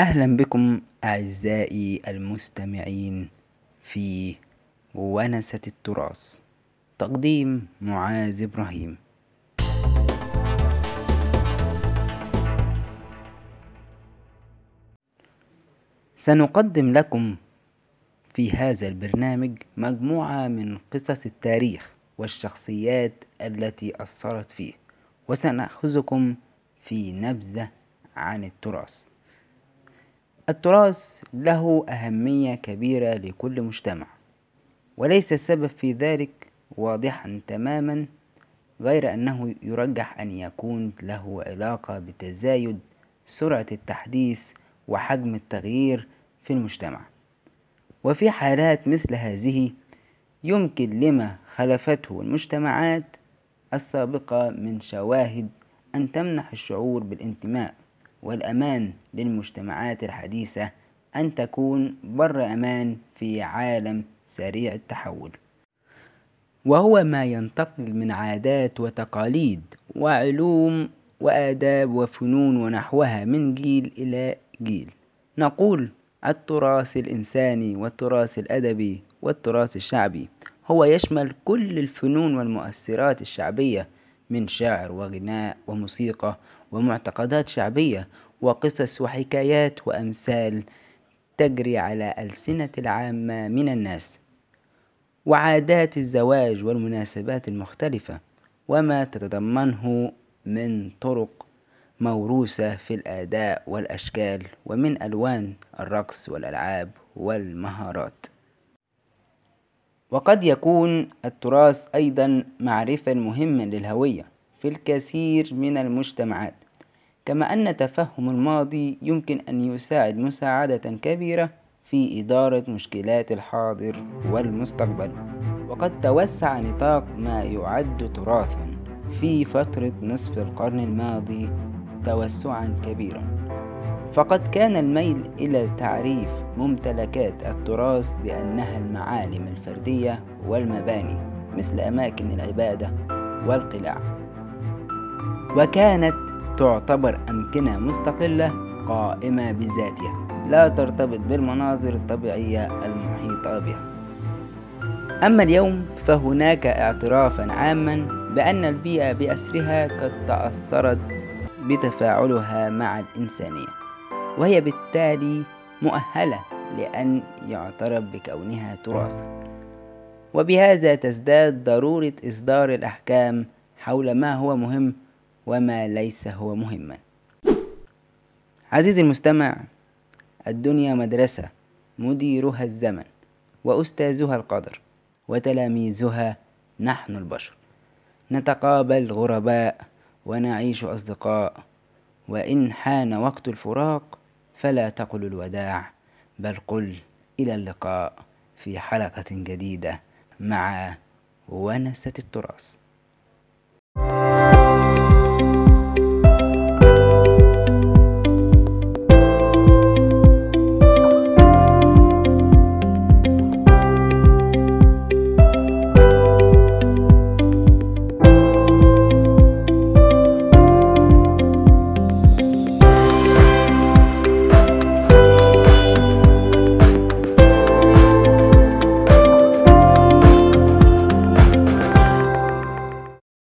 أهلا بكم أعزائي المستمعين في ونسة التراث تقديم معاذ إبراهيم. سنقدم لكم في هذا البرنامج مجموعة من قصص التاريخ والشخصيات التي أثرت فيه وسنأخذكم في نبذة عن التراث. التراث له أهمية كبيرة لكل مجتمع وليس السبب في ذلك واضحا تماما غير أنه يرجح أن يكون له علاقة بتزايد سرعة التحديث وحجم التغيير في المجتمع. وفي حالات مثل هذه يمكن لما خلفته المجتمعات السابقة من شواهد أن تمنح الشعور بالانتماء. والأمان للمجتمعات الحديثة أن تكون بر أمان في عالم سريع التحول. وهو ما ينتقل من عادات وتقاليد وعلوم وآداب وفنون ونحوها من جيل إلى جيل. نقول التراث الإنساني والتراث الأدبي والتراث الشعبي هو يشمل كل الفنون والمؤثرات الشعبية من شعر وغناء وموسيقى ومعتقدات شعبية وقصص وحكايات وأمثال تجري على ألسنة العامة من الناس. وعادات الزواج والمناسبات المختلفة وما تتضمنه من طرق موروثة في الأداء والأشكال ومن ألوان الرقص والألعاب والمهارات. وقد يكون التراث أيضا معرفة مهمة للهوية في الكثير من المجتمعات. كما أن تفهم الماضي يمكن أن يساعد مساعدة كبيرة في إدارة مشكلات الحاضر والمستقبل. وقد توسع نطاق ما يعد تراثا في فترة نصف القرن الماضي توسعا كبيرا. فقد كان الميل إلى تعريف ممتلكات التراث بأنها المعالم الفردية والمباني مثل أماكن العبادة والقلاع. وكانت تعتبر أمكنة مستقلة قائمة بذاتها. لا ترتبط بالمناظر الطبيعية المحيطة بها. أما اليوم فهناك اعترافا عاما بأن البيئة بأسرها قد تأثرت بتفاعلها مع الإنسانية وهي بالتالي مؤهلة لأن يعترف بكونها تراثا. وبهذا تزداد ضرورة إصدار الأحكام حول ما هو مهم وما ليس هو مهما. عزيزي المستمع الدنيا مدرسة مديرها الزمن وأستاذها القدر وتلاميذها نحن البشر. نتقابل غرباء ونعيش أصدقاء وإن حان وقت الفراق فلا تقل الوداع بل قل إلى اللقاء في حلقة جديدة مع ونسة التراث.